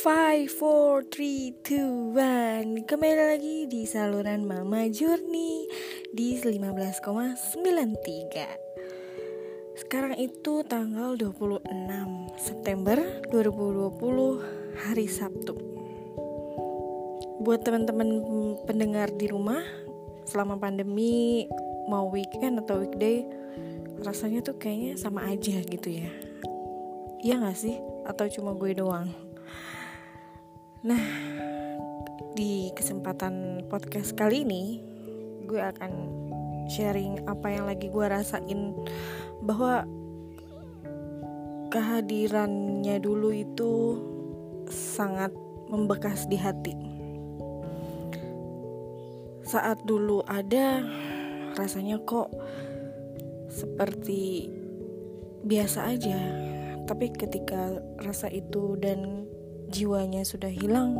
5, 4, 3, 2, 1 Kembali lagi di saluran Mama Journey Di 15,93 Sekarang itu tanggal 26 September 2020 Hari Sabtu Buat teman-teman pendengar di rumah Selama pandemi Mau weekend atau weekday Rasanya tuh kayaknya sama aja gitu ya Iya gak sih? Atau cuma gue doang? Nah, di kesempatan podcast kali ini, gue akan sharing apa yang lagi gue rasain bahwa kehadirannya dulu itu sangat membekas di hati. Saat dulu ada, rasanya kok seperti biasa aja, tapi ketika rasa itu dan jiwanya sudah hilang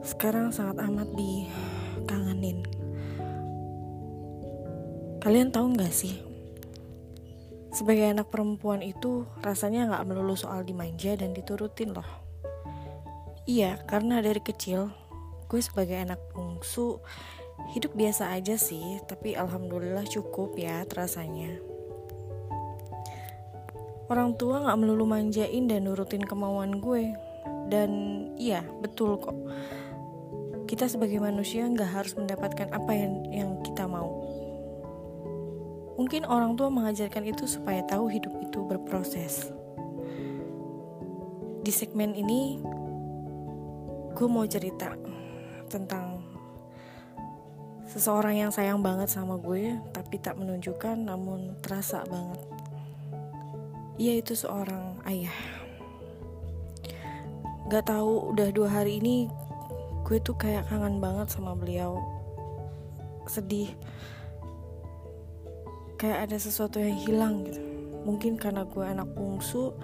sekarang sangat amat dikangenin. Kalian tahu nggak sih sebagai anak perempuan itu rasanya nggak melulu soal dimanja dan diturutin loh. Iya karena dari kecil gue sebagai anak bungsu hidup biasa aja sih tapi alhamdulillah cukup ya terasanya orang tua gak melulu manjain dan nurutin kemauan gue. Dan iya betul kok. Kita sebagai manusia gak harus mendapatkan apa yang yang kita mau. Mungkin orang tua mengajarkan itu supaya tahu hidup itu berproses. Di segmen ini gue mau cerita tentang seseorang yang sayang banget sama gue tapi tak menunjukkan namun terasa banget ia itu seorang ayah. Gak tahu udah dua hari ini gue tuh kayak kangen banget sama beliau. Sedih. Kayak ada sesuatu yang hilang gitu. Mungkin karena gue anak bungsu,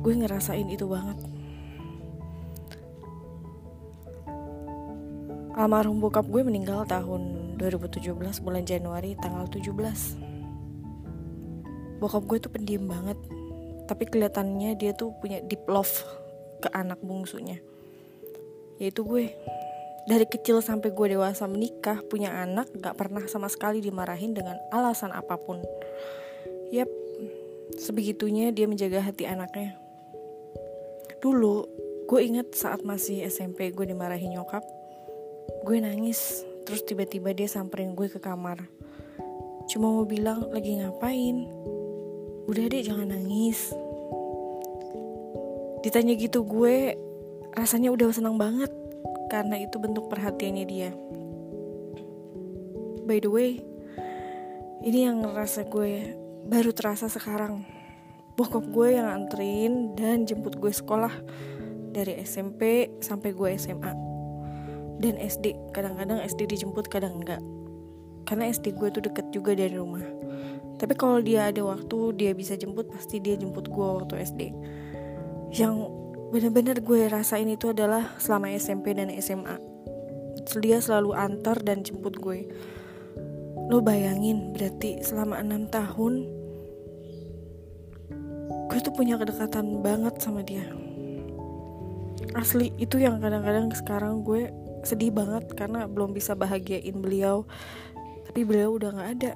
gue ngerasain itu banget. Almarhum bokap gue meninggal tahun 2017 bulan Januari tanggal 17 bokap gue tuh pendiam banget. Tapi kelihatannya dia tuh punya deep love ke anak bungsunya. Yaitu gue. Dari kecil sampai gue dewasa menikah punya anak gak pernah sama sekali dimarahin dengan alasan apa pun. Yap sebegitunya dia menjaga hati anaknya. Dulu gue inget saat masih SMP gue dimarahin nyokap gue nangis. Terus tiba-tiba dia samperin gue ke kamar. Cuma mau bilang lagi ngapain udah deh jangan nangis. Ditanya gitu gue rasanya udah senang banget karena itu bentuk perhatiannya dia. By the way ini yang rasa gue baru terasa sekarang. Bokap gue yang anterin dan jemput gue sekolah dari SMP sampai gue SMA dan SD kadang-kadang SD dijemput kadang enggak. Karena SD gue tuh deket juga dari rumah tapi kalau dia ada waktu dia bisa jemput pasti dia jemput gue waktu SD yang bener-bener gue rasain itu adalah selama SMP dan SMA dia selalu antar dan jemput gue. Lo bayangin berarti selama enam tahun gue tuh punya kedekatan banget sama dia. Asli itu yang kadang-kadang sekarang gue sedih banget karena belum bisa bahagiain beliau. Tapi beliau udah gak ada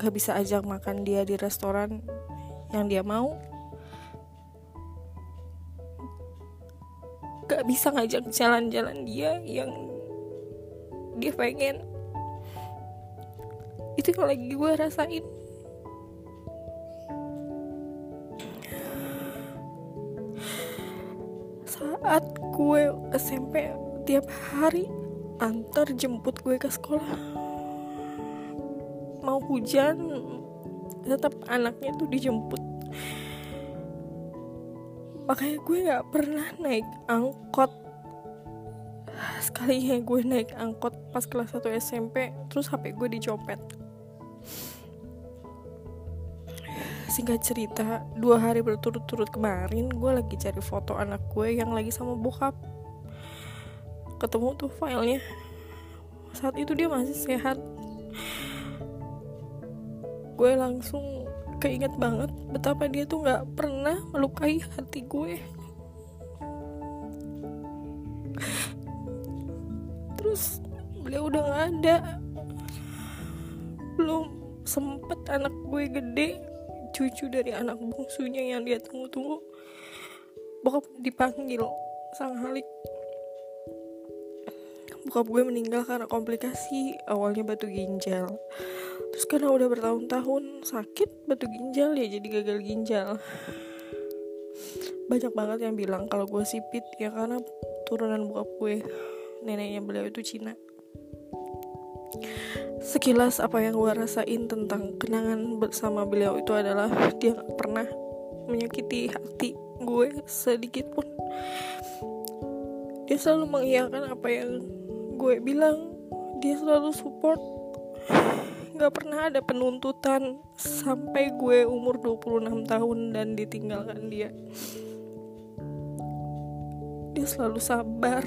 gak bisa ajak makan dia di restoran yang dia mau. Gak bisa ngajak jalan-jalan dia yang dia pengen. Itu yang lagi gue rasain. Saat gue SMP tiap hari antar jemput gue ke sekolah hujan tetap anaknya tuh dijemput. Makanya gue nggak pernah naik angkot. Sekali ya gue naik angkot pas kelas 1 SMP terus HP gue dicopet. Singkat cerita dua hari berturut-turut kemarin gue lagi cari foto anak gue yang lagi sama bokap. Ketemu tuh filenya. Saat itu dia masih sehat gue langsung keinget banget betapa dia tuh nggak pernah melukai hati gue. Terus beliau udah nggak ada. Belum sempet anak gue gede cucu dari anak bungsunya yang dia tunggu-tunggu. Bokap dipanggil sang halik. Bokap gue meninggal karena komplikasi awalnya batu ginjal terus karena udah bertahun-tahun sakit batu ginjal ya jadi gagal ginjal. Banyak banget yang bilang kalau gue sipit ya karena turunan bokap gue neneknya beliau itu Cina. Sekilas apa yang gue rasain tentang kenangan bersama beliau itu adalah dia gak pernah menyakiti hati gue sedikit pun. Dia selalu mengiyakan apa yang gue bilang dia selalu support gak pernah ada penuntutan sampai gue umur 26 tahun dan ditinggalkan dia. Dia selalu sabar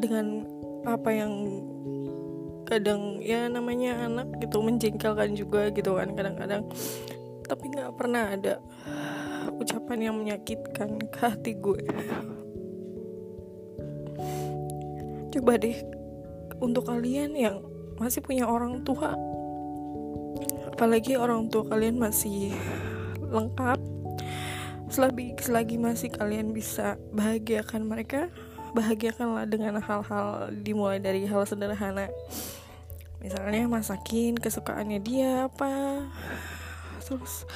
dengan apa yang kadang ya namanya anak gitu menjengkelkan juga gitu kan kadang-kadang. Tapi nggak pernah ada ucapan yang menyakitkan ke hati gue. Coba deh untuk kalian yang masih punya orang tua apalagi orang tua kalian masih lengkap selagi selagi masih kalian bisa bahagiakan mereka bahagiakanlah dengan hal-hal dimulai dari hal sederhana. Misalnya masakin kesukaannya dia apa terus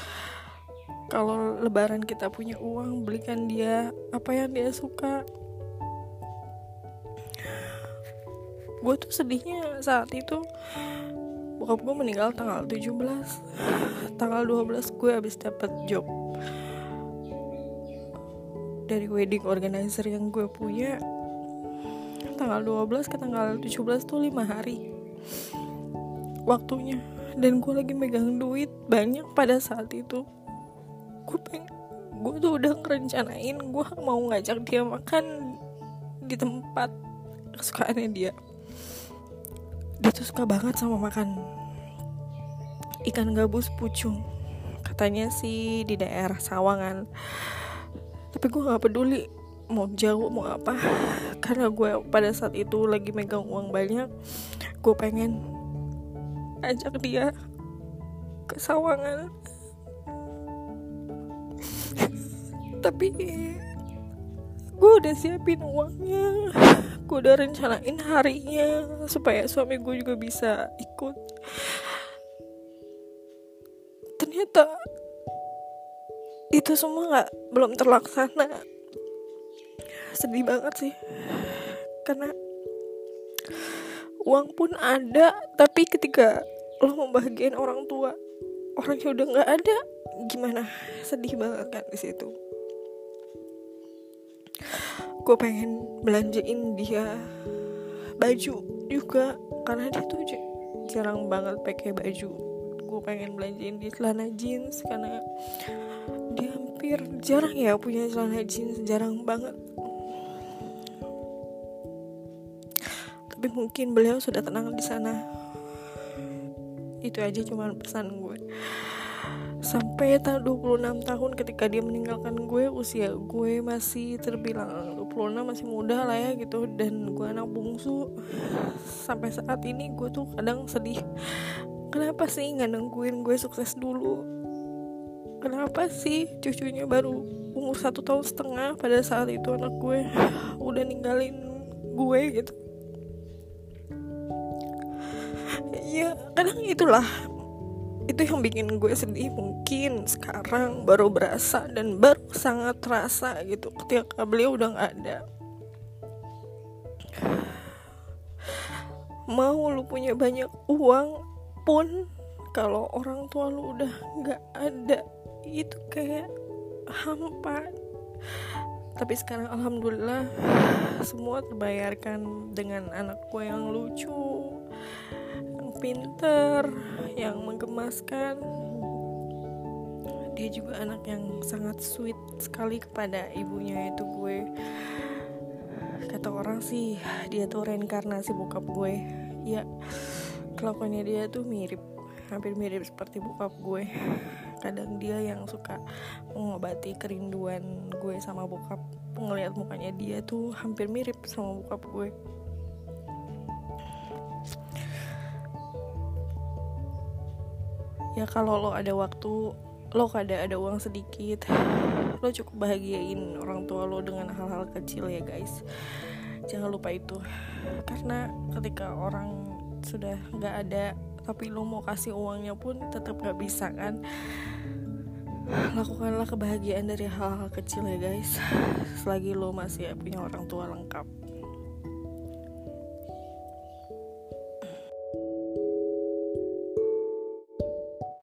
kalau lebaran kita punya uang belikan dia apa yang dia suka gue tuh sedihnya saat itu bokap gue meninggal tanggal 17 tanggal 12 gue habis dapet job. Dari wedding organizer yang gue punya tanggal 12 ke tanggal 17 tuh 5 hari waktunya. Dan gue lagi megang duit banyak pada saat itu. Gue pengen gue tuh udah ngerencanain gue mau ngajak dia makan di tempat kesukaannya dia dia tuh suka banget sama makan ikan gabus pucung. Katanya sih di daerah Sawangan. Tapi gue gak peduli mau jauh mau apa. Karena gue pada saat itu lagi megang uang banyak gue pengen ajak dia ke Sawangan. Tapi gue udah siapin uangnya gue udah rencanain harinya supaya suami gue juga bisa ikut. Ternyata itu semua nggak belum terlaksana. Sedih banget sih. Karena uang pun ada tapi ketika lo membahagiain orang tua orangnya udah nggak ada gimana? Sedih banget kan di situ gue pengen belanjain dia baju juga karena dia tuh jarang banget pakai baju. Gue pengen belanjain dia celana jeans karena dia hampir jarang ya punya celana jeans jarang banget. Tapi mungkin beliau sudah tenang di sana. Itu aja cuman pesan gue sampai tahun 26 tahun ketika dia meninggalkan gue usia gue masih terbilang 26 masih muda lah ya gitu. Dan gue anak bungsu. Sampai saat ini gue tuh kadang sedih. Kenapa sih nggak nungguin gue sukses dulu? Kenapa sih cucunya baru umur satu tahun setengah pada saat itu anak gue udah ninggalin gue gitu? Ya kadang itulah itu yang bikin gue sedih mungkin sekarang baru berasa dan baru sangat terasa gitu ketika beliau udah nggak ada. Mau lu punya banyak uang pun kalau orang tua lu udah nggak ada itu kayak hampa. Tapi sekarang alhamdulillah semua terbayarkan dengan anak gue yang lucu pinter yang menggemaskan. Dia juga anak yang sangat sweet sekali kepada ibunya itu gue. Kata orang sih dia tuh reinkarnasi bokap gue. Ya kelakuannya dia tuh mirip hampir mirip seperti bokap gue. Kadang dia yang suka mengobati kerinduan gue sama bokap. Ngelihat mukanya dia tuh hampir mirip sama bokap gue ya kalau lo ada waktu lo kada ada uang sedikit lo cukup bahagiain orang tua lo dengan hal-hal kecil ya guys. Jangan lupa itu. Karena ketika orang sudah nggak ada tapi lo mau kasih uangnya pun tetap nggak bisa kan? Lakukanlah kebahagiaan dari hal-hal kecil ya guys. Selagi lo masih punya orang tua lengkap